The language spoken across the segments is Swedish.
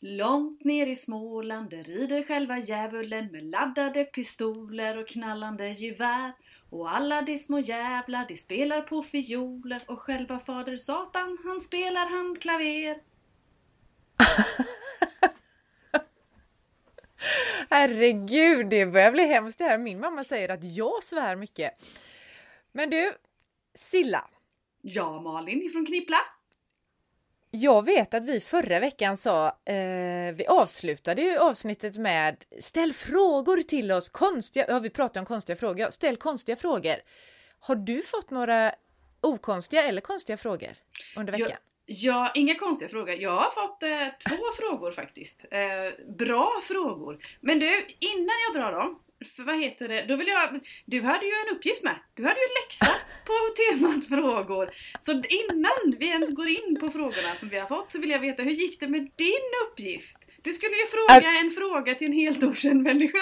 Långt ner i Småland där rider själva djävulen med laddade pistoler och knallande gevär. Och alla de små jävlar de spelar på fioler och själva fader Satan han spelar handklaver. Herregud, det börjar bli hemskt det här. Min mamma säger att jag svär mycket. Men du, Silla. Ja, Malin ifrån Knippla. Jag vet att vi förra veckan sa, eh, vi avslutade ju avsnittet med ställ frågor till oss, konstiga, ja vi pratade om konstiga frågor, ställ konstiga frågor. Har du fått några okonstiga eller konstiga frågor under veckan? Ja, ja inga konstiga frågor. Jag har fått eh, två frågor faktiskt. Eh, bra frågor. Men du, innan jag drar dem, för vad heter det, då vill jag, du hade ju en uppgift med. Du hade ju läxa på temat frågor. Så innan vi ens går in på frågorna som vi har fått så vill jag veta, hur gick det med din uppgift? Du skulle ju fråga en fråga till en helt okänd människa.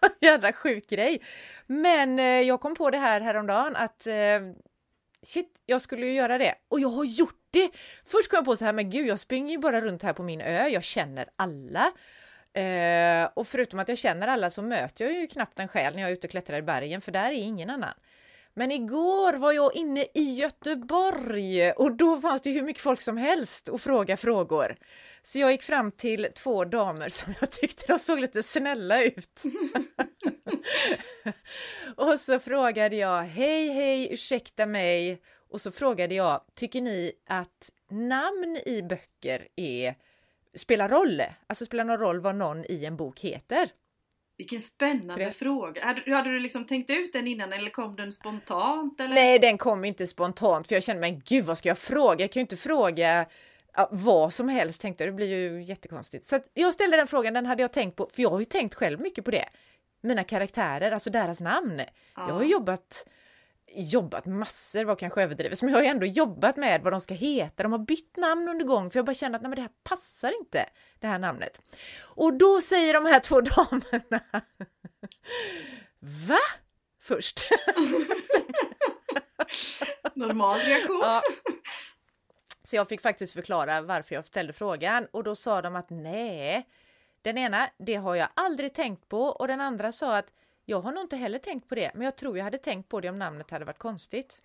Jädra sjuk grej. Men eh, jag kom på det här häromdagen att eh, shit, jag skulle ju göra det. Och jag har gjort det! Först kom jag på så här, men gud, jag springer ju bara runt här på min ö, jag känner alla. Eh, och förutom att jag känner alla så möter jag ju knappt en själ när jag är ute och klättrar i bergen, för där är ingen annan. Men igår var jag inne i Göteborg och då fanns det hur mycket folk som helst att fråga frågor. Så jag gick fram till två damer som jag tyckte de såg lite snälla ut. och så frågade jag, hej hej, ursäkta mig. Och så frågade jag, tycker ni att namn i böcker är spelar roll? Alltså spelar någon roll vad någon i en bok heter? Vilken spännande det... fråga. Hade, hade, du liksom tänkt ut den innan eller kom den spontant? Eller? Nej, den kom inte spontant för jag kände, men gud vad ska jag fråga? Jag kan ju inte fråga ja, vad som helst tänkte jag, det blir ju jättekonstigt. Så jag ställde den frågan, den hade jag tänkt på, för jag har ju tänkt själv mycket på det. Mina karaktärer, alltså deras namn. Ja. Jag har jobbat jobbat massor var kanske överdrivet, men jag har ju ändå jobbat med vad de ska heta. De har bytt namn under gång för jag bara känner att nej, men det här passar inte, det här namnet. Och då säger de här två damerna Va? Först. Normal reaktion. Ja. Så jag fick faktiskt förklara varför jag ställde frågan och då sa de att nej, den ena, det har jag aldrig tänkt på och den andra sa att jag har nog inte heller tänkt på det, men jag tror jag hade tänkt på det om namnet hade varit konstigt.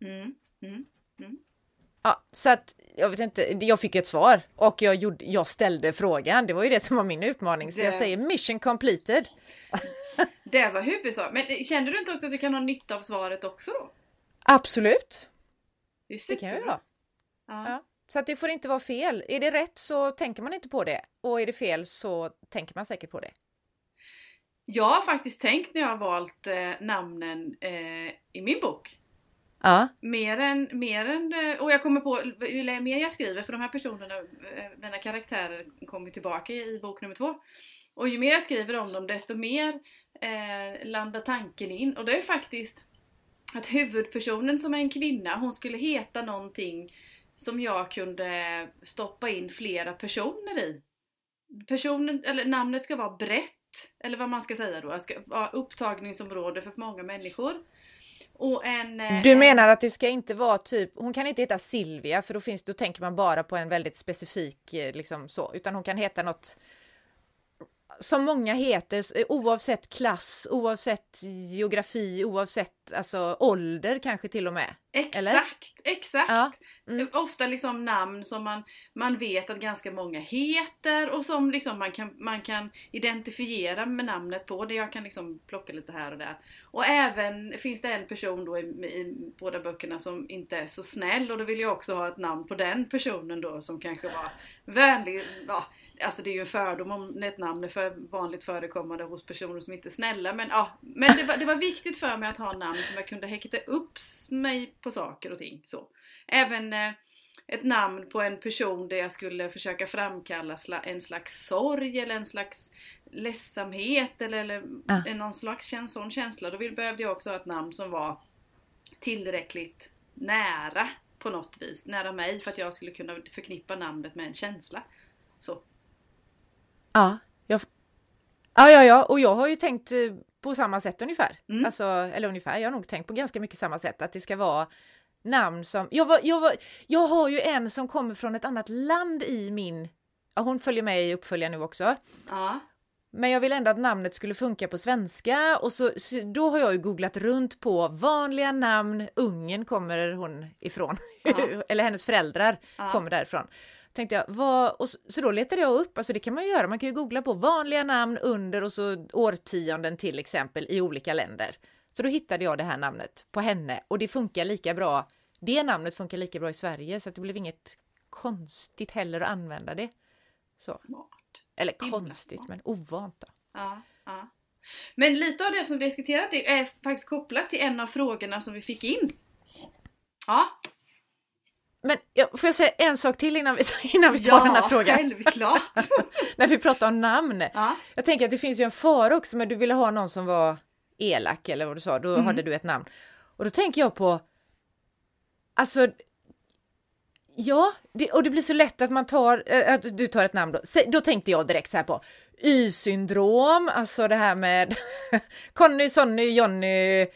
Mm, mm, mm. Ja, så att jag vet inte, jag fick ett svar och jag, gjorde, jag ställde frågan. Det var ju det som var min utmaning, så det... jag säger mission completed. det var huvudsak. Men kände du inte också att du kan ha nytta av svaret också då? Absolut. Det, det kan jag ha. Ja. ja. Så att det får inte vara fel. Är det rätt så tänker man inte på det och är det fel så tänker man säkert på det. Jag har faktiskt tänkt när jag har valt eh, namnen eh, i min bok. Ja. Mer än, mer än, eh, och jag kommer på, ju mer jag skriver, för de här personerna, eh, mina karaktärer kommer tillbaka i bok nummer två. Och ju mer jag skriver om dem desto mer eh, landar tanken in. Och det är faktiskt att huvudpersonen som är en kvinna, hon skulle heta någonting som jag kunde stoppa in flera personer i. Personen, eller namnet ska vara brett eller vad man ska säga då, ska vara upptagningsområde för många människor. Och en, eh, du menar att det ska inte vara typ, hon kan inte heta Silvia för då, finns, då tänker man bara på en väldigt specifik eh, liksom så, utan hon kan heta något som många heter oavsett klass, oavsett geografi, oavsett alltså, ålder kanske till och med. Exakt, eller? exakt! Ja. Mm. Ofta liksom namn som man, man vet att ganska många heter och som liksom man kan, man kan identifiera med namnet på. Det jag kan liksom plocka lite här och där. Och även finns det en person då i, i båda böckerna som inte är så snäll och då vill jag också ha ett namn på den personen då som kanske var vänlig. Ja, Alltså det är ju en fördom om ett namn är för vanligt förekommande hos personer som inte är snälla. Men, ja, men det, var, det var viktigt för mig att ha namn som jag kunde häkta upp mig på saker och ting. Så. Även eh, ett namn på en person där jag skulle försöka framkalla en slags sorg eller en slags ledsamhet eller, eller ja. någon slags sån känsla. Då behövde jag också ha ett namn som var tillräckligt nära på något vis, nära mig för att jag skulle kunna förknippa namnet med en känsla. Så. Ja, jag, ja, ja, ja, och jag har ju tänkt eh, på samma sätt ungefär. Mm. Alltså, eller ungefär, jag har nog tänkt på ganska mycket samma sätt, att det ska vara namn som... Jag, var, jag, var, jag har ju en som kommer från ett annat land i min... Ja, hon följer med i uppföljaren nu också. Ja. Men jag vill ändå att namnet skulle funka på svenska och så, så då har jag ju googlat runt på vanliga namn. Ungen kommer hon ifrån, Ja. eller hennes föräldrar Ja. kommer därifrån. Tänkte jag, vad, och så, så då letade jag upp, alltså det kan man ju göra, man kan ju googla på vanliga namn under och så årtionden till exempel i olika länder. Så då hittade jag det här namnet på henne och det funkar lika bra. Det namnet funkar lika bra i Sverige så att det blev inget konstigt heller att använda det. Så. Smart. Eller konstigt, smart. men ovant då. Ja, ja. Men lite av det som vi diskuterat är faktiskt kopplat till en av frågorna som vi fick in. Ja, Men ja, får jag säga en sak till innan vi, innan vi tar den här frågan? självklart. När vi pratar om namn. Ja, Jag tänker att det finns ju en fara också, men du ville ha någon som var elak eller vad du sa, då Mm. hade du ett namn. Och då tänker jag på, alltså, ja, det, och det blir så lätt att man tar, äh, att du tar ett namn då. Då tänkte jag direkt så här på Y-syndrom, alltså det här med Conny, Sonny, Jonny,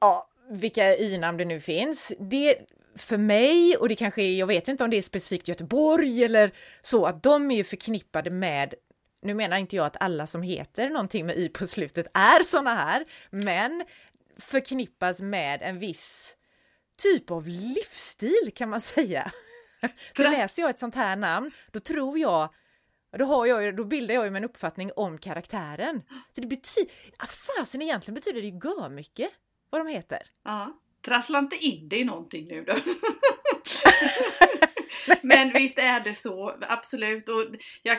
ja, vilka Y-namn det nu finns. Det, för mig, och det kanske är, jag vet inte om det är specifikt Göteborg eller så, att de är ju förknippade med nu menar inte jag att alla som heter någonting med y på slutet är såna här, men förknippas med en viss typ av livsstil kan man säga. Så läser jag ett sånt här namn, då tror jag då, har jag, då bildar jag ju en uppfattning om karaktären. Så det betyder, ah, fasen egentligen betyder det ju mycket vad de heter. ja. Trassla inte in dig i någonting nu då. Men visst är det så, absolut. Och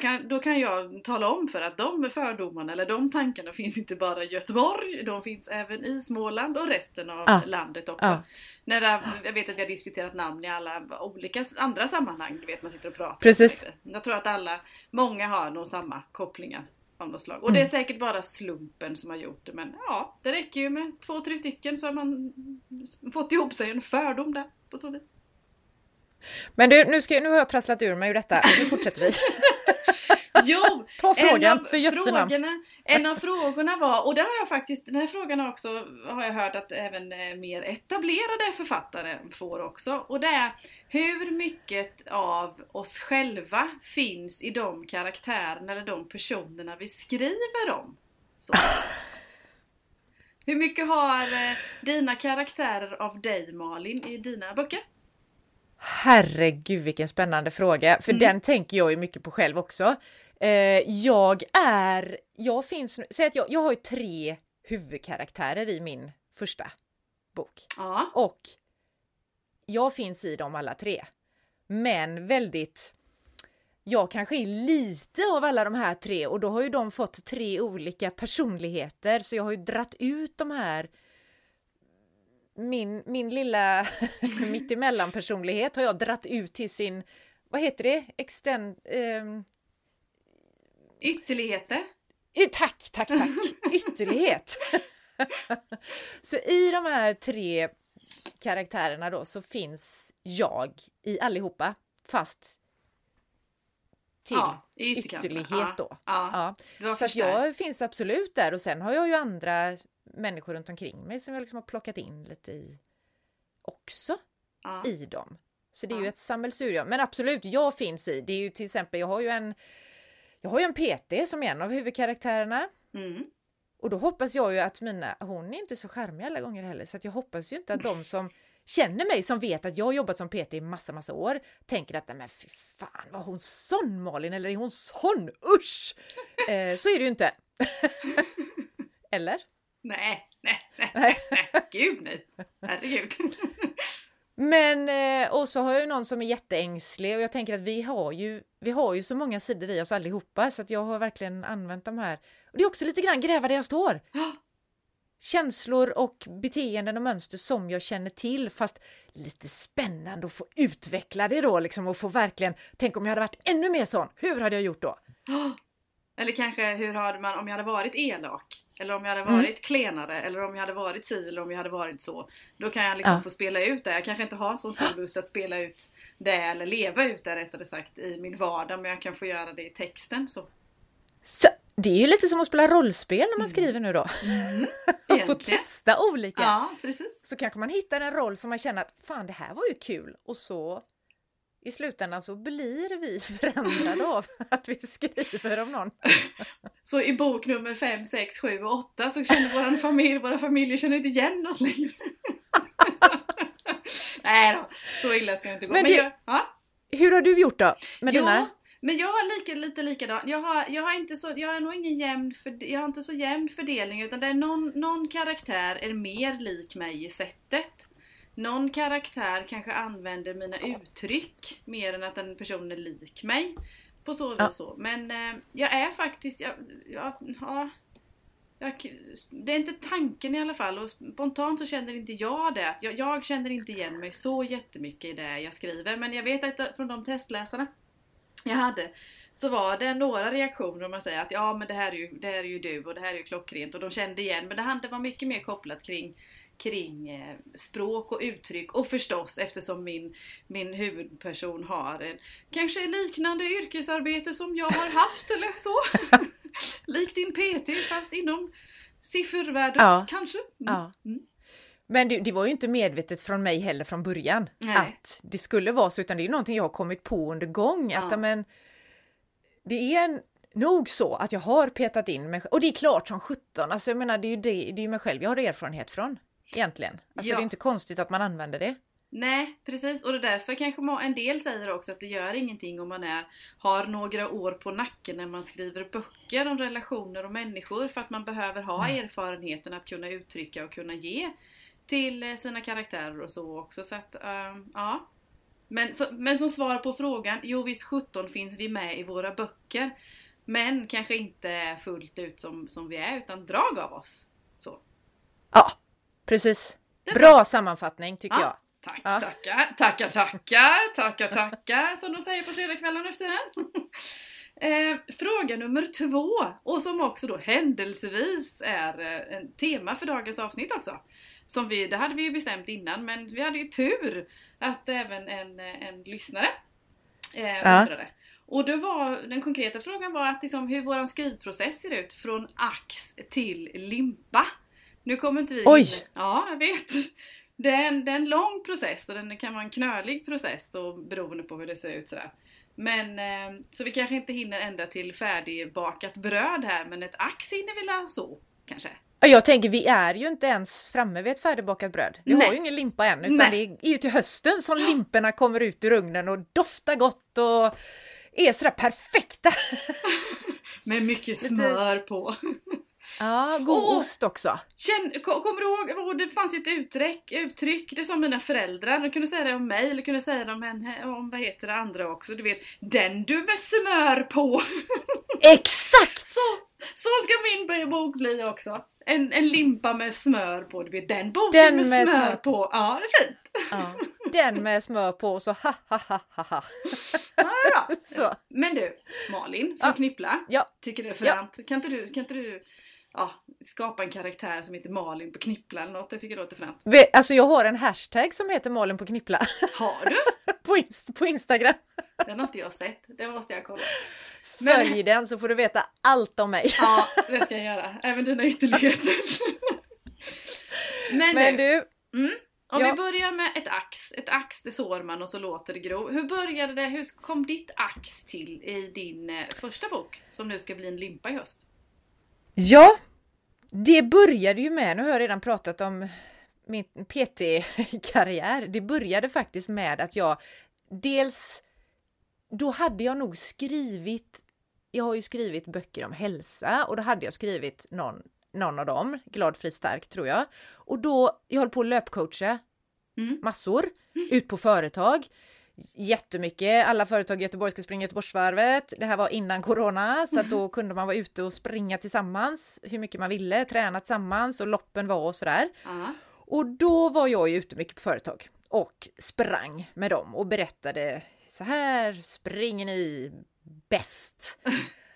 kan, då kan jag tala om för att de fördomarna eller de tankarna finns inte bara i Göteborg, de finns även i Småland och resten av Ja. landet också. Ja. När det, jag vet att vi har diskuterat namn i alla olika andra sammanhang, du vet man sitter och pratar. Precis. Jag tror att alla, många har nog samma kopplingar av något slag. Och det är säkert bara slumpen som har gjort det men ja, det räcker ju med två, tre stycken så har man fått ihop sig en fördom där på så vis. Men du, nu, ska, nu har jag trasslat ur mig ur detta, nu fortsätter vi. Jo! Ta frågan, en av för jösse namn. frågorna, en av frågorna var, och det har jag faktiskt, den här frågan har också, har jag hört att även eh, mer etablerade författare får också. Och det är, hur mycket av oss själva finns i de karaktärerna eller de personerna vi skriver om? Så. Hur mycket har eh, dina karaktärer av dig Malin i dina böcker? Herregud vilken spännande fråga, för Mm. den tänker jag ju mycket på själv också. Eh, jag är, jag finns, säg att jag, jag har ju tre huvudkaraktärer i min första bok. Ja. Och jag finns i dem alla tre. Men väldigt, jag kanske är lite av alla de här tre och då har ju de fått tre olika personligheter så jag har ju dratt ut de här min, min lilla mittemellan personlighet har jag dratt ut till sin, vad heter det, extend, ehm, Ytterligheter. Tack, tack, tack! Ytterlighet! så i de här tre karaktärerna då så finns jag i allihopa, fast till Ja, ytterlighet då. Ja, Ja. Så att jag finns absolut där och sen har jag ju andra människor runt omkring mig som jag liksom har plockat in lite i också Ja. i dem. Så det är Ja. ju ett sammelsurium. Men absolut, jag finns i. Det är ju till exempel, jag har ju en jag har ju en PT som är en av huvudkaraktärerna. Mm. Och då hoppas jag ju att mina, hon är inte så charmig alla gånger heller, så att jag hoppas ju inte att de som känner mig, som vet att jag har jobbat som PT i massa, massa år, tänker att men fy fan, var hon sån Malin, eller är hon sån? Usch! Eh, så är det ju inte. eller? Nej, nej, nej, Nej. nej, gud nej. Herregud. Men, eh, och så har jag ju någon som är jätteängslig och jag tänker att vi har ju, vi har ju så många sidor i oss allihopa så att jag har verkligen använt de här. Och det är också lite grann gräva där jag står. Känslor och beteenden och mönster som jag känner till fast lite spännande att få utveckla det då liksom och få verkligen, tänk om jag hade varit ännu mer sån, hur hade jag gjort då? Eller kanske hur hade man om jag hade varit elak? Eller om jag hade Mm. varit klenare? Eller om jag hade varit si eller om jag hade varit så. Då kan jag liksom Ja. få spela ut det. Jag kanske inte har så stor lust att spela ut det eller leva ut det rättare sagt i min vardag. Men jag kan få göra det i texten. Så. Så, Det är ju lite som att spela rollspel när man mm. skriver nu då. Mm. Man får testa olika. Ja, precis. Så kanske man hittar en roll som man känner att fan det här var ju kul och så i slutändan så blir vi förändrade av att vi skriver om någon. Så i bok nummer 5, 6, 7 och 8 så känner våran familj, våra familjer känner inte igen oss längre. Nej då, så illa ska det inte gå. Men, Men jag, ja? Hur har du gjort då? Med jo, dina? Men jag har lika, lite likadant. Jag har, jag har inte så, jag har nog ingen jämn, för, jag har inte så jämn fördelning utan det är någon, någon karaktär är mer lik mig i sättet. Någon karaktär kanske använder mina uttryck mer än att en person är lik mig. På så vis ja. så. Men eh, jag är faktiskt, jag, jag, ja, jag, det är inte tanken i alla fall och spontant så känner inte jag det. Jag, jag känner inte igen mig så jättemycket i det jag skriver. Men jag vet att från de testläsarna jag hade så var det några reaktioner om man säger att ja men det här är ju, det här är ju du och det här är ju klockrent och de kände igen men det var mycket mer kopplat kring kring eh, språk och uttryck och förstås eftersom min, min huvudperson har en kanske liknande yrkesarbete som jag har haft eller så. Likt din PT fast inom siffervärlden ja. kanske. Mm. Ja. Mm. Men det, det, var ju inte medvetet från mig heller från början Nej. att det skulle vara så, utan det är någonting jag har kommit på under gång. Ja. Att, men, det är en, nog så att jag har petat in mig och det är klart som sjutton, alltså jag menar det är ju det, det är ju mig själv jag har erfarenhet från egentligen. Alltså ja. det är inte konstigt att man använder det. Nej, precis. Och det är därför kanske en del säger också att det gör ingenting om man är, har några år på nacken när man skriver böcker om relationer och människor för att man behöver ha mm. erfarenheten att kunna uttrycka och kunna ge till eh, sina karaktärer och så också. Så att, uh, ja. Men, så, men som svar på frågan, jo visst 17 finns vi med i våra böcker. Men kanske inte fullt ut som, som vi är, utan drag av oss. Så. Ja, precis. Bra, sammanfattning tycker ja. jag. Tack, ja. tackar, tackar, tackar, tackar, tackar, som de säger på fredagskvällen den. Eh, fråga nummer två, och som också då händelsevis är eh, en tema för dagens avsnitt också. Som vi, det hade vi ju bestämt innan men vi hade ju tur att även en, en lyssnare eh, ja. undrade. Och då var, den konkreta frågan var att liksom, hur våran skrivprocess ser ut från ax till limpa. Nu kommer inte vi Oj! In, ja, jag vet. Det är, en, det är en lång process och den kan vara en knölig process och beroende på hur det ser ut sådär. Men, eh, så vi kanske inte hinner ända till färdigbakat bröd här men ett ax hinner vi la så kanske. Jag tänker vi är ju inte ens framme vid ett färdigbakat bröd. Vi Nej. har ju ingen limpa än utan Nej. det är ju till hösten som limporna kommer ut ur ugnen och doftar gott och är sådär perfekta. Med mycket smör på. Ja, god och, ost också. Känn, kommer du ihåg, det fanns ju ett uttryck, uttryck, det som mina föräldrar, de kunde säga det om mig eller kunde säga det om, en, om vad heter det andra också, du vet, den du med smör på! Exakt! Så, så ska min bok bli också en, en limpa med smör på. Det blir den boken den med, med smör, smör, på. Ja, det är fint. Ja, den med smör på så ha ha ha ha ha. Ja. Så. Men du, Malin från ja. Knippla. Ja. Tycker du är fränt. Ja. Kan inte du, kan inte du ja, skapa en karaktär som heter Malin på Knippla eller något? Jag tycker det låter fränt. Alltså jag har en hashtag som heter Malin på Knippla. Har du? på, inst på Instagram. Den har inte jag sett. Det måste jag kolla. Följ Men... den så får du veta allt om mig. Ja, det ska jag göra. Även dina ytterligheter. Men, Men du, mm, om ja. vi börjar med ett ax. Ett ax det sår man och så låter det gro. Hur började det? Hur kom ditt ax till i din eh, första bok som nu ska bli en limpa i höst? Ja, det började ju med, nu har jag redan pratat om min PT-karriär. Det började faktiskt med att jag dels då hade jag nog skrivit jag har ju skrivit böcker om hälsa och då hade jag skrivit någon, någon av dem, Glad, fri, stark tror jag. Och då, jag höll på att löpcoacha mm. massor, mm. ut på företag. Jättemycket, alla företag i Göteborg ska springa Göteborgsvarvet. Det här var innan corona så att då kunde man vara ute och springa tillsammans hur mycket man ville, träna tillsammans och loppen var och sådär. Uh. Och då var jag ju ute mycket på företag och sprang med dem och berättade så här springer ni bäst.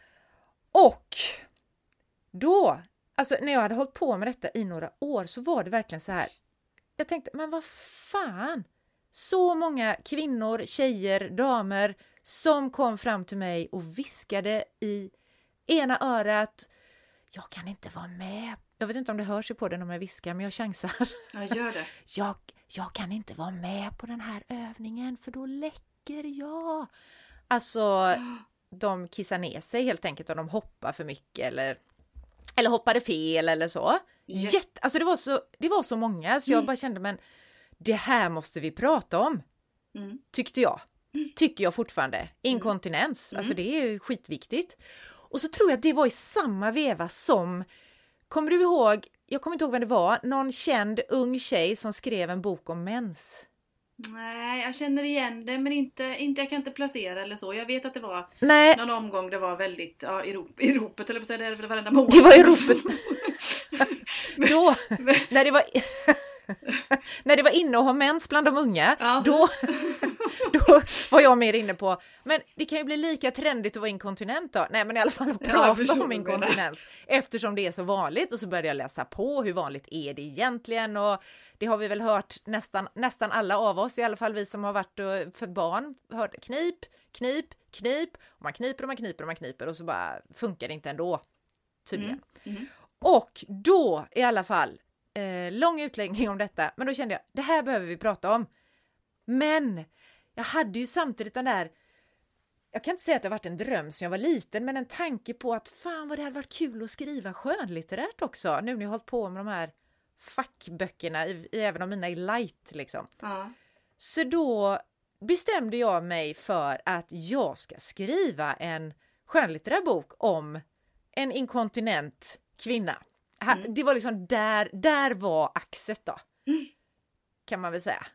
och då, alltså när jag hade hållit på med detta i några år så var det verkligen så här. Jag tänkte, men vad fan! Så många kvinnor, tjejer, damer som kom fram till mig och viskade i ena örat, jag kan inte vara med. Jag vet inte om det hörs i podden om jag viskar, men jag chansar. Ja, gör det. Jag, jag kan inte vara med på den här övningen för då läcker jag. Alltså, de kissar ner sig helt enkelt och de hoppar för mycket eller, eller hoppade fel eller så. Jätte, alltså det var, så, det var så många så jag Mm. bara kände men det här måste vi prata om. Mm. Tyckte jag. Tycker jag fortfarande. Inkontinens, Mm. alltså det är skitviktigt. Och så tror jag att det var i samma veva som, kommer du ihåg, jag kommer inte ihåg vem det var, någon känd ung tjej som skrev en bok om mens. Nej, jag känner igen det men inte, inte, jag kan inte placera eller så. Jag vet att det var Nej, någon omgång det var väldigt, ja i, rop, i ropet eller på att säga, det är väl varenda månad. det var i ropet. Då, när det var, när det var inne att ha mens bland de unga, Ja. då, då var jag mer inne på, men det kan ju bli lika trendigt att vara inkontinent då. Nej men i alla fall att Ja, prata förstår om inkontinens eftersom det är så vanligt och så började jag läsa på hur vanligt är det egentligen och det har vi väl hört nästan, nästan alla av oss, i alla fall vi som har varit och fött barn, hört knip, knip, knip, och man kniper och man kniper och man kniper och så bara funkar det inte ändå. Tydligen. Mm. Mm. Och då i alla fall, eh, lång utläggning om detta, men då kände jag det här behöver vi prata om. Men jag hade ju samtidigt den där, jag kan inte säga att det har varit en dröm sedan jag var liten, men en tanke på att fan vad det hade varit kul att skriva skönlitterärt också, nu när jag hållit på med de här fackböckerna, i, i, även om mina är light liksom. Ja. Så då bestämde jag mig för att jag ska skriva en skönlitterär bok om en inkontinent kvinna. Ha- Mm. Det var liksom där, där var axet då. Mm. Kan man väl säga.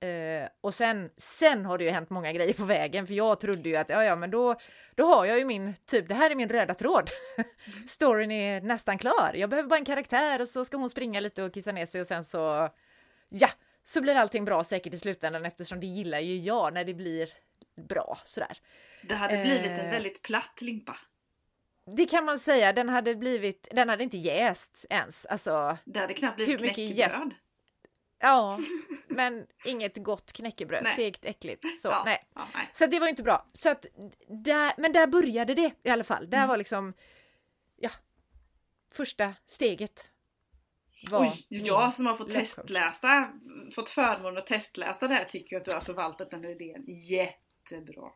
Eh, och sen, sen har det ju hänt många grejer på vägen för jag trodde ju att ja, ja, men då, då har jag ju min, typ det här är min röda tråd. Storyn är nästan klar. Jag behöver bara en karaktär och så ska hon springa lite och kissa ner sig och sen så, ja, så blir allting bra säkert i slutändan eftersom det gillar ju jag när det blir bra sådär. Det hade blivit en Eh. väldigt platt limpa. Det kan man säga, den hade blivit, den hade inte jäst ens, alltså Det hade knappt blivit Hur mycket knäckebröd. ja, men inget gott knäckebröd, Nej. segt äckligt. Så, ja. nej. Ja, nej. Så det var inte bra. Så att där, men där började det i alla fall. Där Mm. var liksom, ja, första steget. Var Oj, jag som har fått läppcoach. testläsa, fått förmånen att testläsa det här tycker jag att du har förvaltat den här idén jättebra.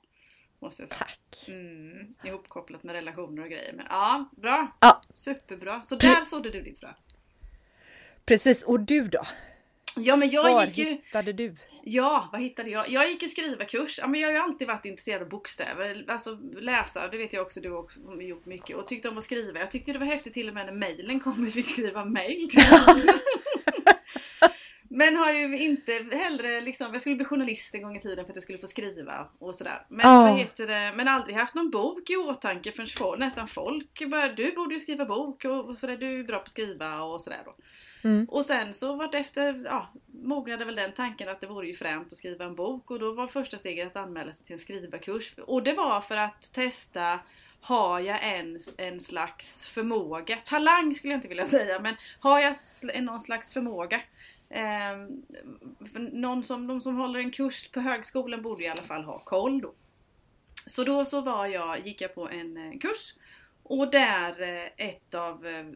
Måste jag säga. Tack. Mm, ihopkopplat med relationer och grejer. Men ja, bra. Ja. Superbra. Så där sådde du ditt frö. Precis, och du då? Ja men jag Var gick ju, hittade du? ja vad hittade jag? Jag gick ju skrivarkurs, ja men jag har ju alltid varit intresserad av bokstäver, alltså läsa, det vet jag också du har också gjort mycket och tyckte om att skriva. Jag tyckte det var häftigt till och med när mejlen kom vi fick skriva mejl. Men har ju inte hellre liksom, jag skulle bli journalist en gång i tiden för att jag skulle få skriva och sådär. Men Ja. vad heter det, men aldrig haft någon bok i åtanke förrän folk, nästan folk började, du borde ju skriva bok och för det du är bra på att skriva och sådär då. Mm. Och sen så vart efter, ja, mognade väl den tanken att det vore ju fränt att skriva en bok och då var första steget att anmäla sig till en skrivarkurs. Och det var för att testa har jag ens en slags förmåga, talang skulle jag inte vilja säga, men har jag någon slags förmåga? Eh, någon som, de som håller en kurs på högskolan borde i alla fall ha koll då. Så då så var jag, gick jag på en eh, kurs och där eh, ett av eh,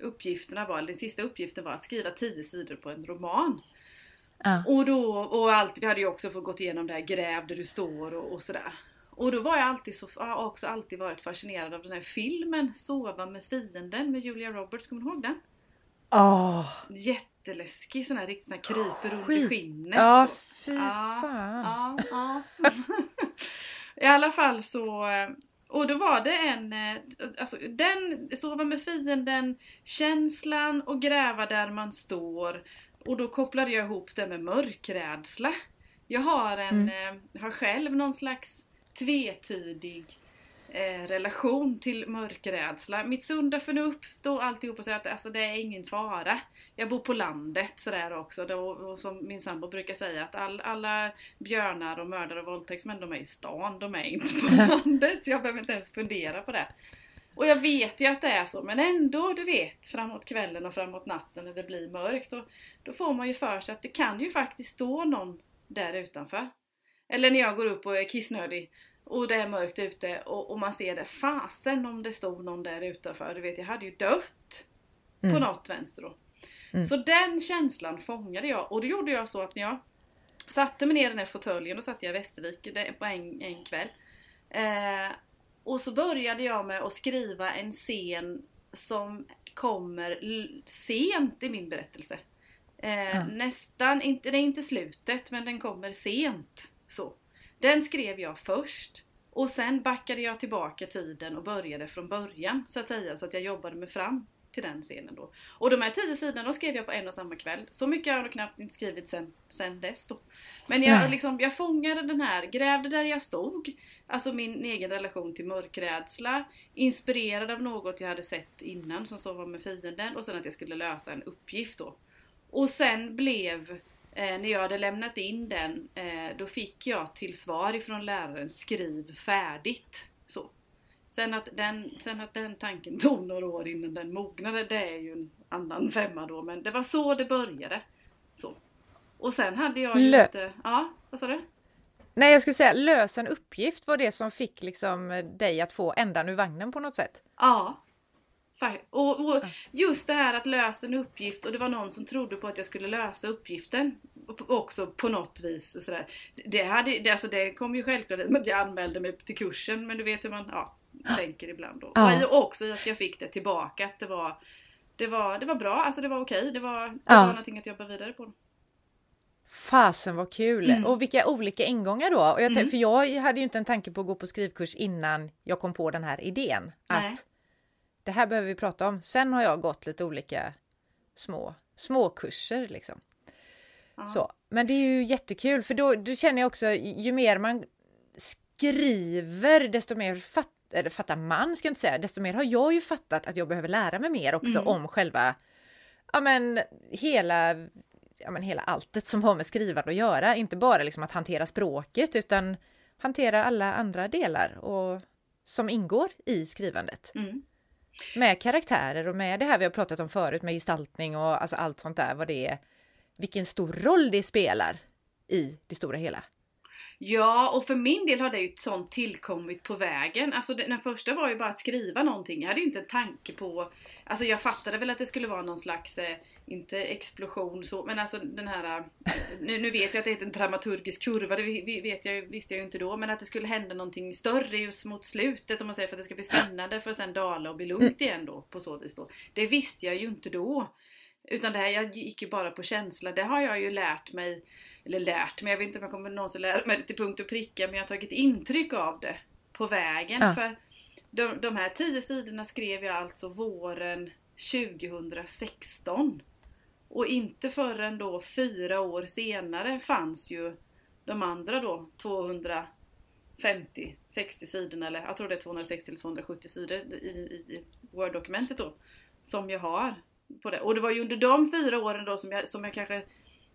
uppgifterna var, den sista uppgiften var att skriva 10 sidor på en roman. Ja. Och då, och allt, vi hade ju också fått gått igenom det här gräv där du står och, och sådär. Och då var jag alltid så, har också alltid varit fascinerad av den här filmen Sova med fienden med Julia Roberts, kommer du ihåg den? Åh, Jätteläskig sån här riktigt sån här kryper under Skit. skinnet. ja fy Ja, fan. Ja, ja. I alla fall så eh, och då var det en, eh, alltså den, sova med fienden, känslan och gräva där man står. Och då kopplade jag ihop det med mörkrädsla. Jag har en, eh, har själv någon slags tvetydig eh, relation till mörkrädsla. Mitt sunda förnuft och alltihop och säga att alltså, det är ingen fara. Jag bor på landet sådär också då, och som min sambo brukar säga att all, alla björnar och mördare och våldtäktsmän de är i stan, de är inte på landet. Jag behöver inte ens fundera på det. Och jag vet ju att det är så men ändå du vet framåt kvällen och framåt natten när det blir mörkt då, då får man ju för sig att det kan ju faktiskt stå någon där utanför. Eller när jag går upp och är kissnödig och det är mörkt ute och, och man ser det. Fasen om det stod någon där utanför. Du vet, jag hade ju dött mm. på något vänster då. Mm. Så den känslan fångade jag och då gjorde jag så att när jag satte mig ner i den här fåtöljen, och satt jag i Västervik på en, en kväll. Eh, och så började jag med att skriva en scen som kommer sent i min berättelse. Eh, mm. Nästan, inte, det är inte slutet, men den kommer sent. Så. Den skrev jag först. Och sen backade jag tillbaka tiden och började från början så att säga, så att jag jobbade mig fram till den scenen då. Och de här tio sidorna skrev jag på en och samma kväll. Så mycket har jag knappt inte skrivit sen, sen dess då. Men jag, liksom, jag fångade den här, grävde där jag stod. Alltså min egen relation till mörkrädsla. Inspirerad av något jag hade sett innan som så var med fienden. Och sen att jag skulle lösa en uppgift då. Och sen blev eh, när jag hade lämnat in den, eh, då fick jag till svar ifrån läraren skriv färdigt. Så. Sen att, den, sen att den tanken tog några år innan den mognade, det är ju en annan femma då. Men det var så det började. Så. Och sen hade jag ju inte... Ja, vad sa du? Nej, jag skulle säga lösa en uppgift var det som fick liksom dig att få ändan ur vagnen på något sätt. Ja. Och, och just det här att lösa en uppgift och det var någon som trodde på att jag skulle lösa uppgiften också på något vis. Och sådär. Det, hade, det, alltså det kom ju självklart att jag anmälde mig till kursen men du vet hur man, ja, tänker ibland då. Ja. Och också att jag fick det tillbaka, att det var, det var, det var bra, alltså det var okej, det var, det ja. var någonting att jobba vidare på. Fasen vad kul! Mm. Och vilka olika ingångar då! Och jag mm. För jag hade ju inte en tanke på att gå på skrivkurs innan jag kom på den här idén. Nej. Det här behöver vi prata om. Sen har jag gått lite olika små, små kurser liksom. Så. Men det är ju jättekul för då, då känner jag också ju mer man skriver desto mer fatt, eller fattar man ska jag inte säga, desto mer har jag ju fattat att jag behöver lära mig mer också mm. om själva, ja men hela, ja men hela alltet som har med skrivande att göra, inte bara liksom att hantera språket utan hantera alla andra delar och som ingår i skrivandet. Mm. Med karaktärer och med det här vi har pratat om förut med gestaltning och alltså allt sånt där, vad det är, vilken stor roll det spelar i det stora hela. Ja, och för min del har det ju sånt tillkommit på vägen. Alltså den första var ju bara att skriva någonting. Jag hade ju inte en tanke på... Alltså jag fattade väl att det skulle vara någon slags, eh, inte explosion så, men alltså den här... Eh, nu, nu vet jag att det heter en dramaturgisk kurva, det vet jag, visste jag ju inte då, men att det skulle hända någonting större just mot slutet om man säger för att det ska bli spännande för att sen dala och bli lugnt igen då på så vis då. Det visste jag ju inte då. Utan det här, jag gick ju bara på känsla. Det har jag ju lärt mig, eller lärt mig, jag vet inte om jag kommer någonsin lära mig det till punkt och pricka, men jag har tagit intryck av det på vägen. Ja. För de, de här tio sidorna skrev jag alltså våren 2016. Och inte förrän då fyra år senare fanns ju de andra då 250, 60 sidorna eller jag tror det är 260 eller 270 sidor i, i, Word-dokumentet då. Som jag har på det. Och det var ju under de fyra åren då som jag, som jag kanske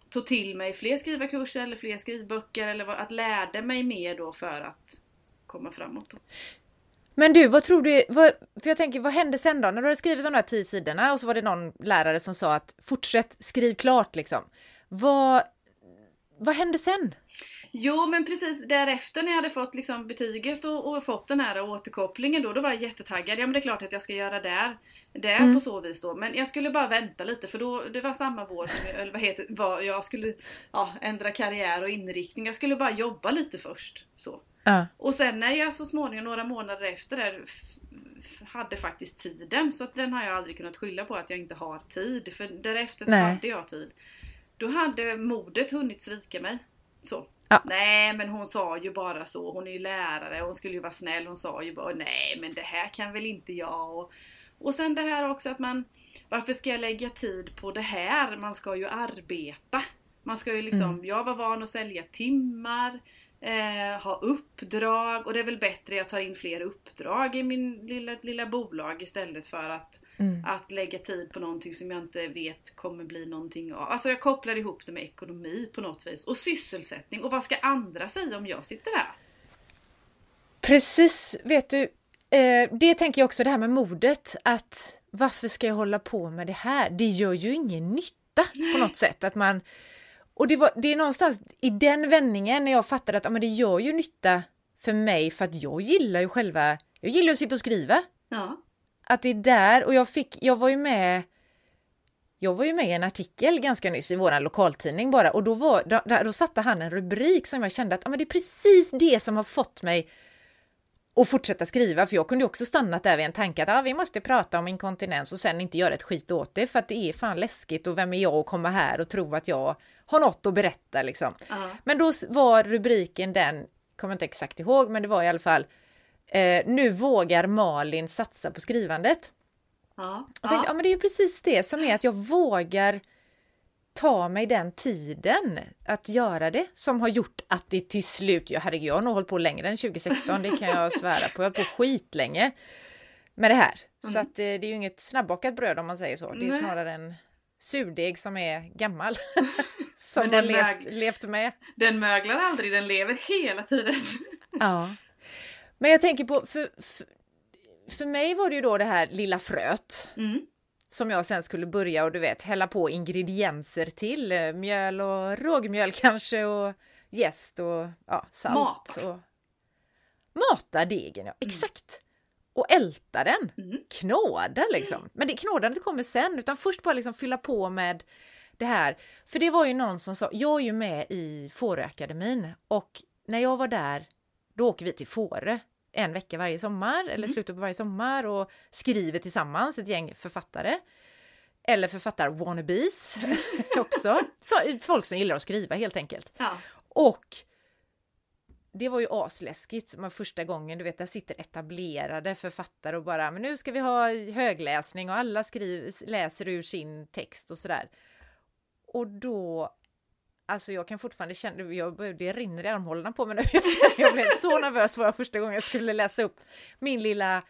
tog till mig fler skrivarkurser eller fler skrivböcker eller att lärde mig mer då för att komma framåt. Då. Men du, vad tror du, vad, för jag tänker vad hände sen då? När du hade skrivit de här tio sidorna och så var det någon lärare som sa att fortsätt, skriv klart liksom. Vad, vad hände sen? Jo men precis därefter när jag hade fått liksom betyget och, och, fått den här återkopplingen då, då var jag jättetaggad. Ja men det är klart att jag ska göra där, där mm. på så vis då. Men jag skulle bara vänta lite för då, det var samma vår som jag, eller vad heter var, jag skulle ja, ändra karriär och inriktning. Jag skulle bara jobba lite först. Så. Uh. Och sen när jag så småningom, några månader efter där, hade faktiskt tiden. Så att den har jag aldrig kunnat skylla på att jag inte har tid. För därefter så Nej. hade jag tid. Då hade modet hunnit svika mig. Så. Ja. Nej men hon sa ju bara så, hon är ju lärare, hon skulle ju vara snäll, hon sa ju bara nej men det här kan väl inte jag. Och, och sen det här också att man, varför ska jag lägga tid på det här? Man ska ju arbeta. Man ska ju liksom, mm. jag var van att sälja timmar, eh, ha uppdrag och det är väl bättre jag tar in fler uppdrag i min lilla, lilla bolag istället för att, mm. att lägga tid på någonting som jag inte vet kommer bli någonting av. Alltså jag kopplar ihop det med ekonomi på något vis och sysselsättning och vad ska andra säga om jag sitter här? Precis, vet du, eh, det tänker jag också det här med modet att varför ska jag hålla på med det här? Det gör ju ingen nytta på något sätt att man och det, var, det är någonstans i den vändningen när jag fattade att ja, men det gör ju nytta för mig för att jag gillar ju själva, jag gillar att sitta och skriva. Ja. Att det är där, och jag fick, jag var ju med jag var ju med i en artikel ganska nyss i vår lokaltidning bara och då, var, då, då satte han en rubrik som jag kände att ja, men det är precis det som har fått mig att fortsätta skriva, för jag kunde också stannat där vid en tanke att ah, vi måste prata om inkontinens och sen inte göra ett skit åt det för att det är fan läskigt och vem är jag att komma här och tro att jag har något att berätta liksom. Ja. Men då var rubriken den, kommer inte exakt ihåg, men det var i alla fall eh, Nu vågar Malin satsa på skrivandet. Ja. Jag tänkte, ja. men det är ju precis det som är att jag vågar ta mig den tiden att göra det som har gjort att det till slut, ja herregud jag har nog hållit på längre än 2016, det kan jag svära på, jag har på skitlänge med det här. Mm. Så att det, det är ju inget snabbbakat bröd om man säger så, det är Nej. snarare en surdeg som är gammal. som har levt, levt med. Den möglar aldrig, den lever hela tiden. ja. Men jag tänker på, för, för, för mig var det ju då det här lilla fröet. Mm. Som jag sen skulle börja och du vet hälla på ingredienser till. Eh, mjöl och rågmjöl kanske och jäst och ja, salt. Mat. Och... Mata degen, ja. Mm. Exakt! Och älta den. Mm. Knåda liksom. Men det knådandet kommer sen, utan först bara liksom fylla på med det här. För det var ju någon som sa, jag är ju med i Fåröakademin och när jag var där, då åker vi till Fårö en vecka varje sommar eller mm. slutet på varje sommar och skriver tillsammans ett gäng författare. Eller författar-wannabes också. Så, folk som gillar att skriva helt enkelt. Ja. Och det var ju asläskigt med första gången, du vet där sitter etablerade författare och bara men nu ska vi ha högläsning och alla skriver, läser ur sin text och sådär. Och då Alltså jag kan fortfarande känna, jag, det rinner i armhålorna på mig nu. Jag, känner, jag blev så nervös var första gången jag skulle läsa upp min lilla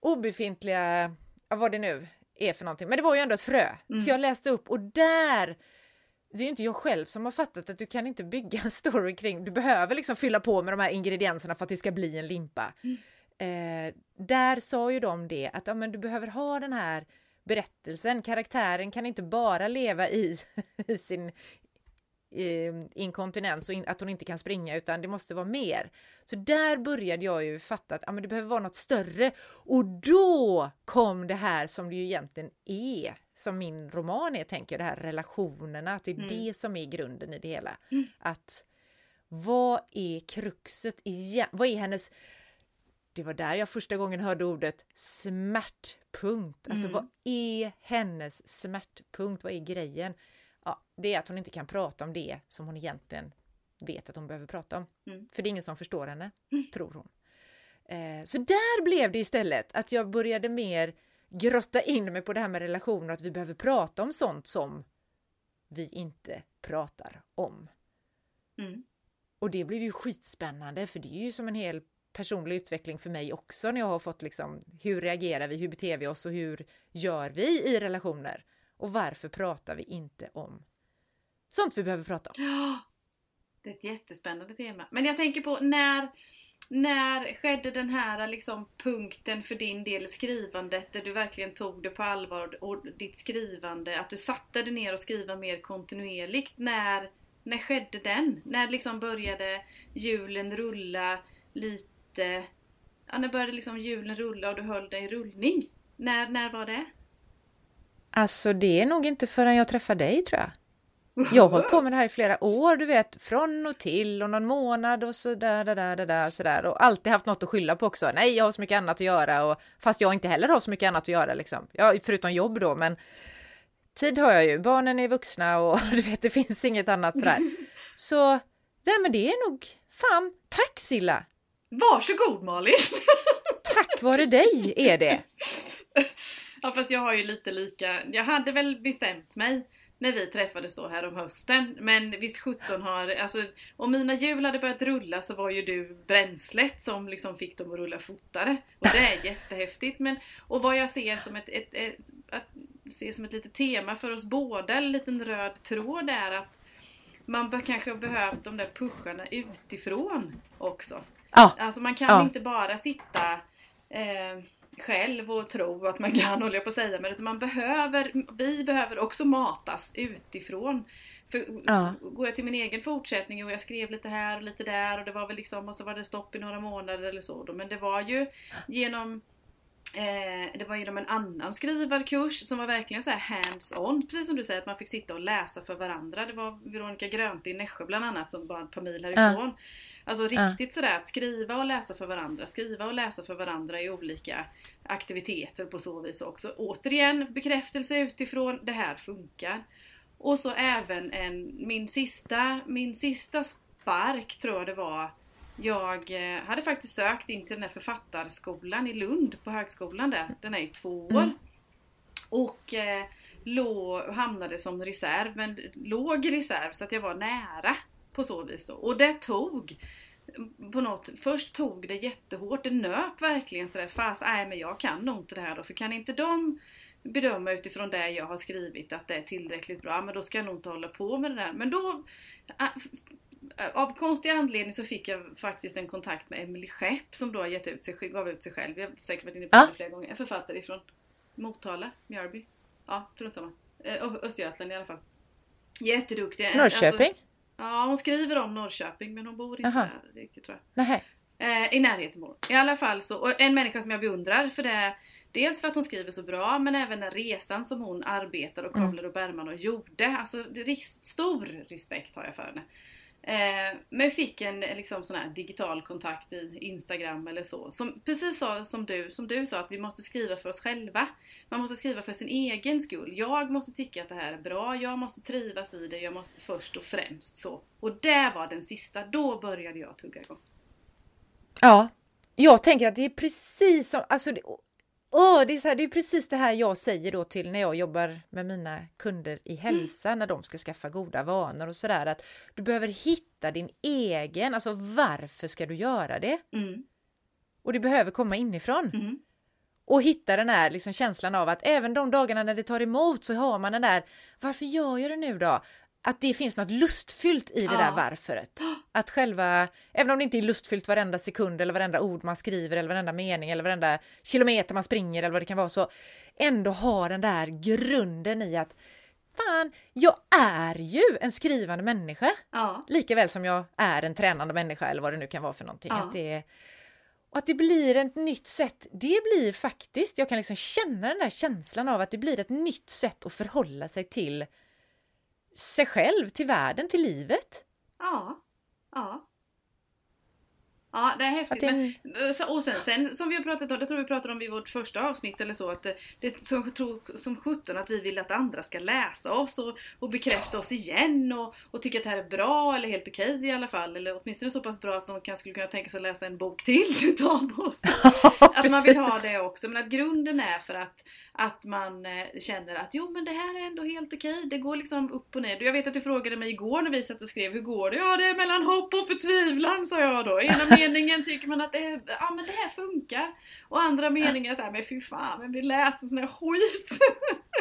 obefintliga, vad det nu är för någonting. Men det var ju ändå ett frö. Mm. Så jag läste upp och där det är ju inte jag själv som har fattat att du kan inte bygga en story kring, du behöver liksom fylla på med de här ingredienserna för att det ska bli en limpa. Mm. Eh, där sa ju de det att ja, men du behöver ha den här berättelsen, karaktären kan inte bara leva i, i sin inkontinens och in, att hon inte kan springa utan det måste vara mer. Så där började jag ju fatta att ja, men det behöver vara något större och då kom det här som det ju egentligen är som min roman är, tänker jag, det här relationerna, att det är mm. det som är grunden i det hela. Mm. Att vad är kruxet igen? Vad är hennes det var där jag första gången hörde ordet smärtpunkt. Alltså mm. vad är hennes smärtpunkt? Vad är grejen? Ja, det är att hon inte kan prata om det som hon egentligen vet att hon behöver prata om. Mm. För det är ingen som förstår henne, mm. tror hon. Eh, så där blev det istället att jag började mer grotta in mig på det här med relationer, att vi behöver prata om sånt som vi inte pratar om. Mm. Och det blev ju skitspännande för det är ju som en hel personlig utveckling för mig också när jag har fått liksom hur reagerar vi, hur beter vi oss och hur gör vi i relationer? Och varför pratar vi inte om sånt vi behöver prata om? Ja, det är ett jättespännande tema. Men jag tänker på när, när skedde den här liksom punkten för din del i skrivandet där du verkligen tog det på allvar och ditt skrivande, att du satte dig ner och skriva mer kontinuerligt. När, när skedde den? När liksom började hjulen rulla lite? Ja, när började liksom hjulen rulla och du höll dig i rullning? När, när var det? Alltså det är nog inte förrän jag träffade dig tror jag. Jag har hållit på med det här i flera år, du vet, från och till och någon månad och så där, där, där, där, så där och alltid haft något att skylla på också. Nej, jag har så mycket annat att göra och fast jag inte heller har så mycket annat att göra liksom. Ja, förutom jobb då, men tid har jag ju. Barnen är vuxna och du vet, det finns inget annat sådär. Så, nej men det är nog, fan, tack Silla! Varsågod Malin! Tack vare dig är det! Ja fast jag har ju lite lika, jag hade väl bestämt mig när vi träffades då här om hösten. Men visst 17 har, alltså om mina hjul hade börjat rulla så var ju du bränslet som liksom fick dem att rulla fortare. Och det är jättehäftigt. Men, och vad jag ser som ett, ett, ett, att, ser som ett litet tema för oss båda, en liten röd tråd är att man bör kanske behövt de där pusharna utifrån också. Ja. Alltså man kan ja. inte bara sitta eh, själv och tro att man kan, håller jag på att säga, men utan man behöver, vi behöver också matas utifrån För ja. Går jag till min egen fortsättning och jag skrev lite här och lite där och det var väl liksom och så var det stopp i några månader eller så då. Men det var ju genom Eh, det var genom en annan skrivarkurs som var verkligen så hands-on, precis som du säger att man fick sitta och läsa för varandra. Det var Veronica Grönte i Nässjö bland annat som var ett par mil härifrån. Uh. Alltså riktigt uh. sådär att skriva och läsa för varandra, skriva och läsa för varandra i olika aktiviteter på så vis också. Återigen bekräftelse utifrån, det här funkar. Och så även en, min sista, min sista spark tror jag det var jag eh, hade faktiskt sökt in till den här författarskolan i Lund på högskolan där. Den är i två år. Mm. Och eh, låg, hamnade som reserv, men låg i reserv så att jag var nära på så vis då. Och det tog på något, först tog det jättehårt, det nöp verkligen sådär fast, nej men jag kan nog inte det här då, för kan inte de bedöma utifrån det jag har skrivit att det är tillräckligt bra, men då ska jag nog inte hålla på med det där. Men då av konstig anledning så fick jag faktiskt en kontakt med Emily Skepp som då har gett ut sig, gav ut sig själv. Jag har säkert varit inne på det flera gånger. En författare ifrån Motala, Mjölby. Ja, strunt samma. Östergötland i alla fall. Jätteduktig. Norrköping? Alltså, ja, hon skriver om Norrköping men hon bor inte Aha. där riktigt tror jag. Nej. Eh, I närheten bor I alla fall så, och en människa som jag beundrar för det Dels för att hon skriver så bra men även den resan som hon arbetar och Kavler och Bergman och gjorde. Alltså stor respekt har jag för henne. Eh, men fick en liksom, sån här digital kontakt i Instagram eller så. Som, precis så, som, du, som du sa, att vi måste skriva för oss själva. Man måste skriva för sin egen skull. Jag måste tycka att det här är bra, jag måste trivas i det, jag måste först och främst så. Och det var den sista, då började jag tugga igång. Ja, jag tänker att det är precis som, alltså Oh, det, är så här, det är precis det här jag säger då till när jag jobbar med mina kunder i mm. hälsa mm. när de ska skaffa goda vanor och sådär att du behöver hitta din egen, alltså varför ska du göra det? Mm. Och det behöver komma inifrån. Mm. Och hitta den här liksom känslan av att även de dagarna när det tar emot så har man den där varför gör jag det nu då? Att det finns något lustfyllt i det ja. där varföret. Att själva, även om det inte är lustfyllt varenda sekund eller varenda ord man skriver eller varenda mening eller varenda kilometer man springer eller vad det kan vara så ändå har den där grunden i att fan, jag är ju en skrivande människa. Ja. Likaväl som jag är en tränande människa eller vad det nu kan vara för någonting. Ja. Att det, och att det blir ett nytt sätt, det blir faktiskt, jag kan liksom känna den där känslan av att det blir ett nytt sätt att förhålla sig till sig själv, till världen, till livet. Ja, ja. Ja, det är häftigt. Men, eh, och sen, sen som vi har pratat om, det tror vi pratade om i vårt första avsnitt eller så, att det, det som, som sjutton att vi vill att andra ska läsa oss och, och bekräfta oss igen och, och tycka att det här är bra eller helt okej okay i alla fall. Eller åtminstone så pass bra att de kanske skulle kunna tänka sig att läsa en bok till utav oss. att man vill ha det också, men att grunden är för att, att man eh, känner att jo men det här är ändå helt okej, okay. det går liksom upp och ner. Jag vet att du frågade mig igår när vi satt och skrev, hur går det? Ja det är mellan hopp och förtvivlan sa jag då. Ena meningen tycker man att det, ja, men det här funkar. Och andra meningen så här, men fy fan, men vi läser sån här skit.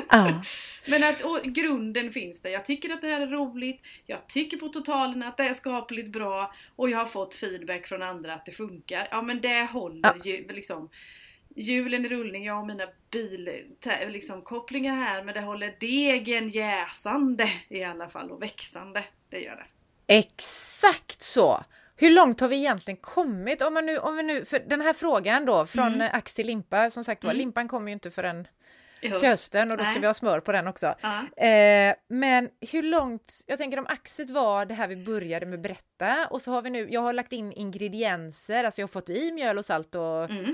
Ah. men att och, grunden finns där. Jag tycker att det här är roligt. Jag tycker på totalen att det är skapligt bra. Och jag har fått feedback från andra att det funkar. Ja men det håller ah. ju liksom hjulen i rullning, jag har mina bilkopplingar liksom, här men det håller degen jäsande i alla fall och växande. Det gör det. Exakt så! Hur långt har vi egentligen kommit? Om, man nu, om vi nu, för den här frågan då från mm. Till limpa, som sagt var, mm. limpan kommer ju inte förrän till hösten och då ska vi ha smör på den också. Uh. Eh, men hur långt, jag tänker om axet var det här vi började med berätta och så har vi nu, jag har lagt in ingredienser, alltså jag har fått i mjöl och salt och mm.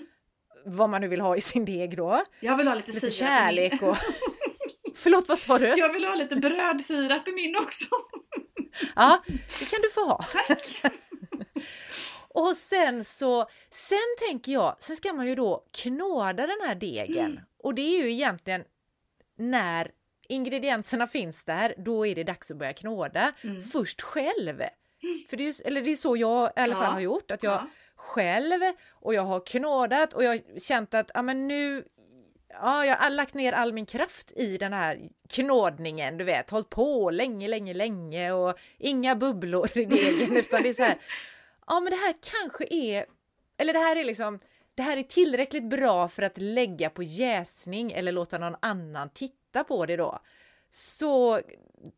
vad man nu vill ha i sin deg då. Jag vill ha lite, lite kärlek och... Förlåt, vad sa du? Jag vill ha lite brödsirap i min också. ja, det kan du få ha. Tack! Och sen så, sen tänker jag, sen ska man ju då knåda den här degen. Mm. Och det är ju egentligen när ingredienserna finns där, då är det dags att börja knåda. Mm. Först själv. Mm. För det är, eller det är så jag i alla fall har gjort, att jag ja. själv och jag har knådat och jag har känt att ja, men nu ja, jag har lagt ner all min kraft i den här knådningen, du vet, hållit på länge, länge, länge och inga bubblor i degen utan det är så här, ja men det här kanske är, eller det här är liksom, det här är tillräckligt bra för att lägga på jäsning eller låta någon annan titta på det då. så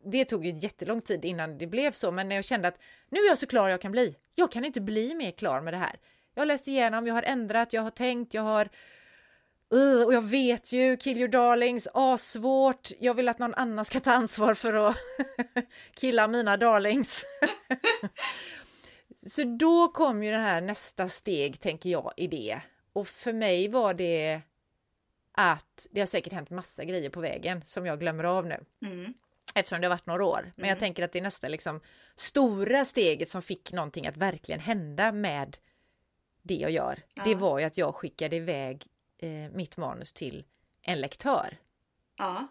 det tog ju jättelång tid innan det blev så, men när jag kände att nu är jag så klar jag kan bli. Jag kan inte bli mer klar med det här. Jag har läst igenom, jag har ändrat, jag har tänkt, jag har Uh, och jag vet ju, kill your darlings, svårt. Jag vill att någon annan ska ta ansvar för att killa mina darlings. så då kom ju det här nästa steg, tänker jag, i det. Och för mig var det att det har säkert hänt massa grejer på vägen som jag glömmer av nu. Mm. Eftersom det har varit några år. Men mm. jag tänker att det är nästa liksom stora steget som fick någonting att verkligen hända med det jag gör. Ja. Det var ju att jag skickade iväg eh, mitt manus till en lektör. Ja.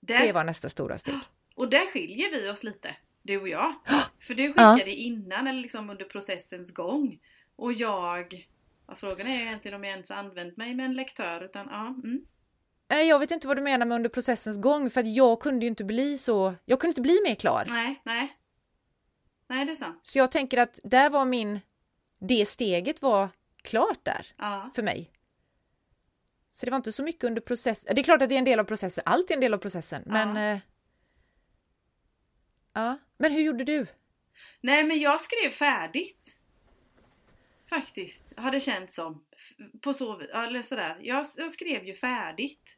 Där... Det var nästa stora steg. Och där skiljer vi oss lite, du och jag. För du skickade ja. innan eller liksom under processens gång. Och jag, ja, frågan är egentligen om jag ens använt mig med en lektör utan ja. Mm. Jag vet inte vad du menar med under processens gång för att jag kunde ju inte bli så, jag kunde inte bli mer klar. Nej, nej. Nej, det är sant. Så jag tänker att där var min, det steget var klart där ja. för mig. Så det var inte så mycket under processen. Det är klart att det är en del av processen, allt är en del av processen, men... Ja. Eh, ja. Men hur gjorde du? Nej, men jag skrev färdigt. Faktiskt, har det känts som. På så eller sådär. Jag, jag skrev ju färdigt.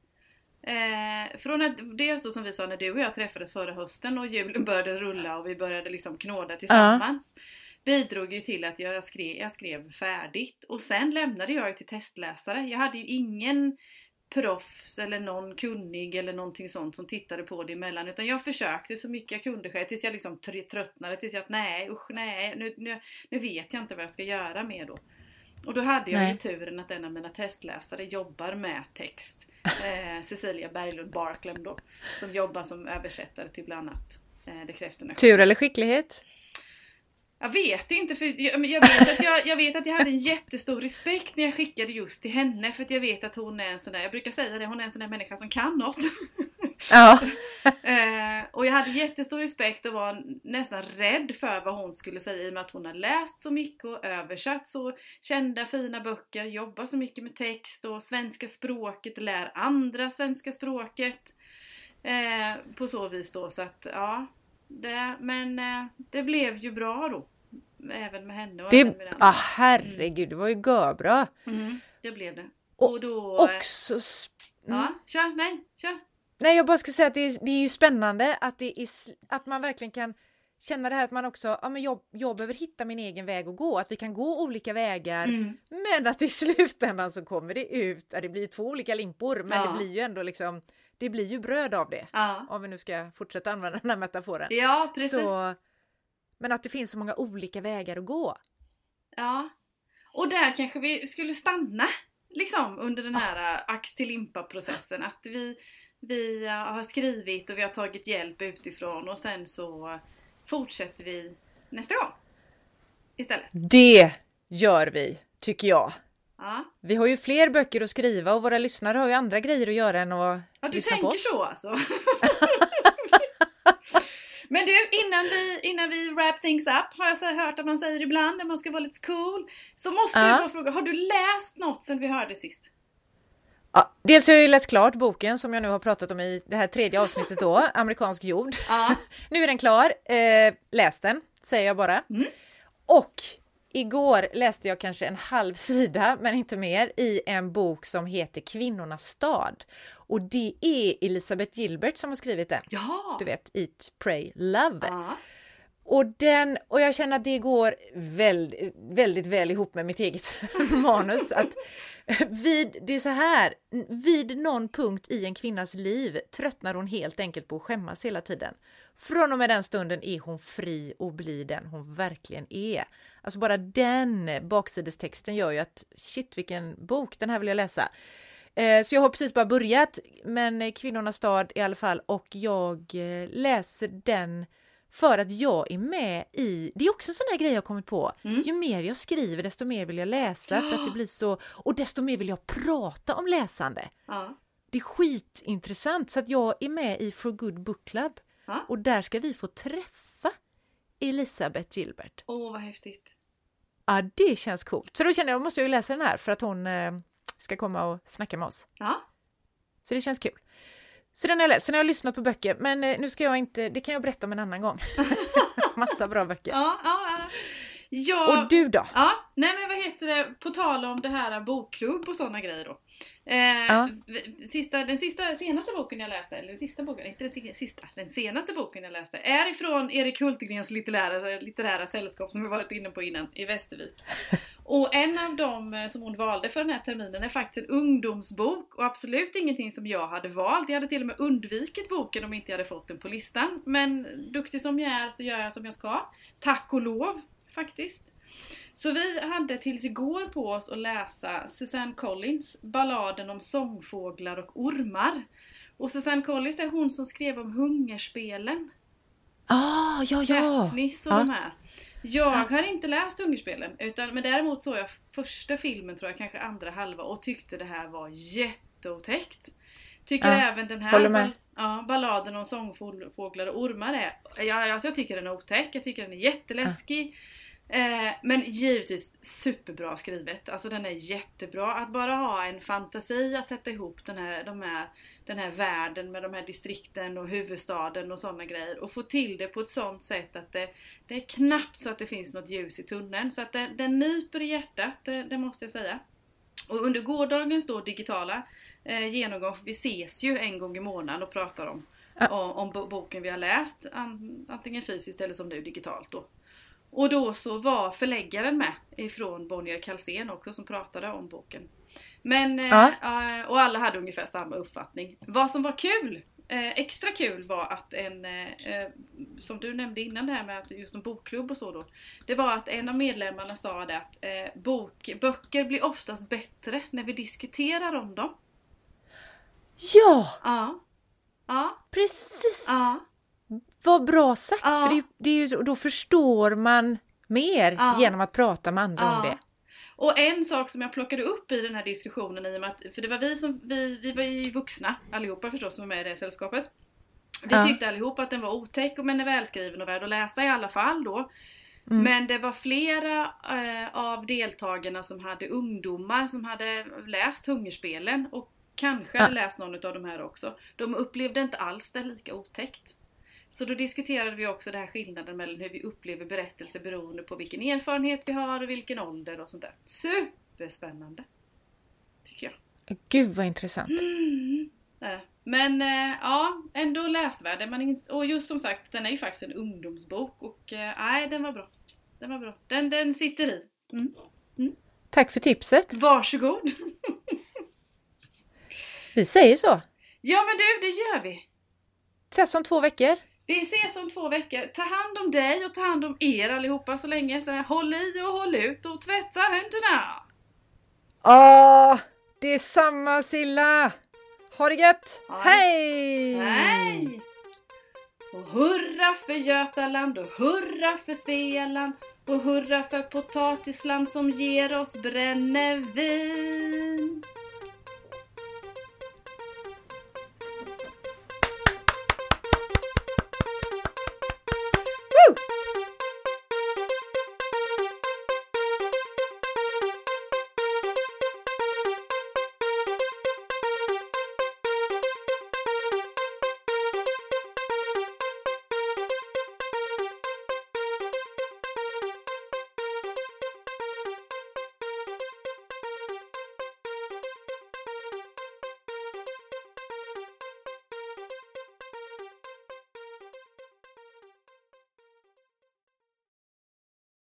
Eh, från att, det är så som vi sa när du och jag träffades förra hösten och julen började rulla och vi började liksom knåda tillsammans. Ja bidrog ju till att jag skrev, jag skrev färdigt och sen lämnade jag till testläsare. Jag hade ju ingen proffs eller någon kunnig eller någonting sånt som tittade på det emellan utan jag försökte så mycket jag kunde själv tills jag liksom tröttnade tills jag att nej usch nej nu, nu, nu vet jag inte vad jag ska göra mer då. Och då hade jag nej. ju turen att en av mina testläsare jobbar med text. Eh, Cecilia Berglund Barklem då. Som jobbar som översättare till bland annat eh, Tur eller skicklighet? Jag vet inte, för jag, jag, vet att jag, jag vet att jag hade en jättestor respekt när jag skickade just till henne för att jag vet att hon är en sån där, jag brukar säga det, hon är en sån där människa som kan något. Ja. eh, och jag hade jättestor respekt och var nästan rädd för vad hon skulle säga i och med att hon har läst så mycket och översatt så kända fina böcker, jobbar så mycket med text och svenska språket, lär andra svenska språket. Eh, på så vis då så att ja, det, men eh, det blev ju bra då. Även med henne och det, även med den. Ah, herregud, det var ju görbra. Mm, det blev det. Och, och då... Eh, också... Mm. Ja, kör, nej, kör. Nej, jag bara ska säga att det är, det är ju spännande att, det är, att man verkligen kan känna det här att man också, ja men jag, jag behöver hitta min egen väg att gå, att vi kan gå olika vägar, mm. men att i slutändan så kommer det ut, ja, det blir två olika limpor, men ja. det blir ju ändå liksom det blir ju bröd av det. Ja. Om vi nu ska fortsätta använda den här metaforen. Ja, precis. Så, men att det finns så många olika vägar att gå. Ja. Och där kanske vi skulle stanna liksom under den här oh. ax till limpa processen. Att vi, vi har skrivit och vi har tagit hjälp utifrån och sen så fortsätter vi nästa gång. Istället. Det gör vi, tycker jag. Ja. Vi har ju fler böcker att skriva och våra lyssnare har ju andra grejer att göra än att ja, lyssna på oss. du tänker så alltså? Men du, innan vi, innan vi wrap things up har jag så hört att man säger ibland när man ska vara lite cool. Så måste ja. jag bara fråga, har du läst något sen vi hörde sist? Ja, dels har jag ju läst klart boken som jag nu har pratat om i det här tredje avsnittet då, Amerikansk jord. Ja. nu är den klar. Eh, läs den, säger jag bara. Mm. Och Igår läste jag kanske en halv sida, men inte mer, i en bok som heter Kvinnornas stad. Och det är Elisabeth Gilbert som har skrivit den. Ja. Du vet, Eat, Pray, Love. Ja. Och, den, och jag känner att det går väldigt, väldigt väl ihop med mitt eget manus. Att vid, det är så här, vid någon punkt i en kvinnas liv tröttnar hon helt enkelt på att skämmas hela tiden. Från och med den stunden är hon fri och blir den hon verkligen är. Alltså bara den baksidestexten gör ju att shit vilken bok, den här vill jag läsa. Eh, så jag har precis bara börjat, men Kvinnornas stad i alla fall och jag eh, läser den för att jag är med i, det är också en sån där grej jag kommit på, mm. ju mer jag skriver desto mer vill jag läsa för att det blir så, och desto mer vill jag prata om läsande. Ja. Det är skitintressant så att jag är med i For Good Book Club ja. och där ska vi få träffa Elisabeth Gilbert. Åh oh, vad häftigt! Ja, det känns coolt. Så då kände jag, måste jag ju läsa den här för att hon eh, ska komma och snacka med oss. Ja. Så det känns kul. Så den har jag läst. Sen har jag lyssnat på böcker, men eh, nu ska jag inte, det kan jag berätta om en annan gång. Massa bra böcker. Ja, ja, ja. Ja, och du då? Ja, nej men vad heter det, på tal om det här bokklubb och sådana grejer då. Eh, ja. sista, den sista, senaste boken jag läste, eller den sista boken, inte den sista, den senaste boken jag läste är ifrån Erik Hultgrens litterära, litterära sällskap som vi varit inne på innan, i Västervik. Och en av dem eh, som hon valde för den här terminen är faktiskt en ungdomsbok och absolut ingenting som jag hade valt. Jag hade till och med undvikit boken om inte jag hade fått den på listan. Men duktig som jag är så gör jag som jag ska. Tack och lov faktiskt. Så vi hade tills igår på oss att läsa Susanne Collins Balladen om sångfåglar och ormar. Och Susanne Collins är hon som skrev om hungerspelen. Ah, ja, ja! Katniss och ah. de här. Jag har inte läst Hungerspelen, utan, men däremot såg jag första filmen, tror jag, kanske andra halva och tyckte det här var jätteotäckt. Tycker ja, även den här ball ja, balladen om sångfåglar och ormar är, ja, alltså jag tycker den är otäck, jag tycker den är jätteläskig. Ja. Eh, men givetvis superbra skrivet. Alltså den är jättebra. Att bara ha en fantasi att sätta ihop den här, de här, den här världen med de här distrikten och huvudstaden och sådana grejer. Och få till det på ett sånt sätt att det, det är knappt så att det finns något ljus i tunneln. Så att det, den nyper i hjärtat, det, det måste jag säga. Och under gårdagens då digitala eh, genomgång, vi ses ju en gång i månaden och pratar om, om, om, boken vi har läst, antingen fysiskt eller som nu digitalt då. Och då så var förläggaren med ifrån Bonnier Kalsén också som pratade om boken. Men, eh, ja. och alla hade ungefär samma uppfattning. Vad som var kul, eh, extra kul var att en, eh, som du nämnde innan det här med att just en bokklubb och så då. Det var att en av medlemmarna sa det att bok, böcker blir oftast bättre när vi diskuterar om dem. Ja! Ja. Ja. Precis! Ja. Vad bra sagt! Ja. För det, det är ju, då förstår man mer ja. genom att prata med andra om det. Och en sak som jag plockade upp i den här diskussionen i och med att, för det var vi som, vi, vi var ju vuxna allihopa förstås som var med i det sällskapet. Vi tyckte allihopa att den var otäck men är välskriven och värd att läsa i alla fall då. Mm. Men det var flera eh, av deltagarna som hade ungdomar som hade läst Hungerspelen och kanske ja. hade läst någon av de här också. De upplevde inte alls det lika otäckt. Så då diskuterade vi också den här skillnaden mellan hur vi upplever berättelser beroende på vilken erfarenhet vi har och vilken ålder och sånt där. Superspännande! Tycker jag. Gud vad intressant! Mm. Men äh, ja, ändå läsvärd. Man och just som sagt, den är ju faktiskt en ungdomsbok och äh, nej, den var bra. Den var bra. Den, den sitter i. Mm. Mm. Tack för tipset! Varsågod! vi säger så! Ja men du, det gör vi! Ses om två veckor! Vi ses om två veckor. Ta hand om dig och ta hand om er allihopa så länge. Så håll i och håll ut och tvätta händerna! Åh, det är samma Silla! Ha det gött! Hej! Hej! Och hurra för Götaland och hurra för Svealand och hurra för potatisland som ger oss brännevin!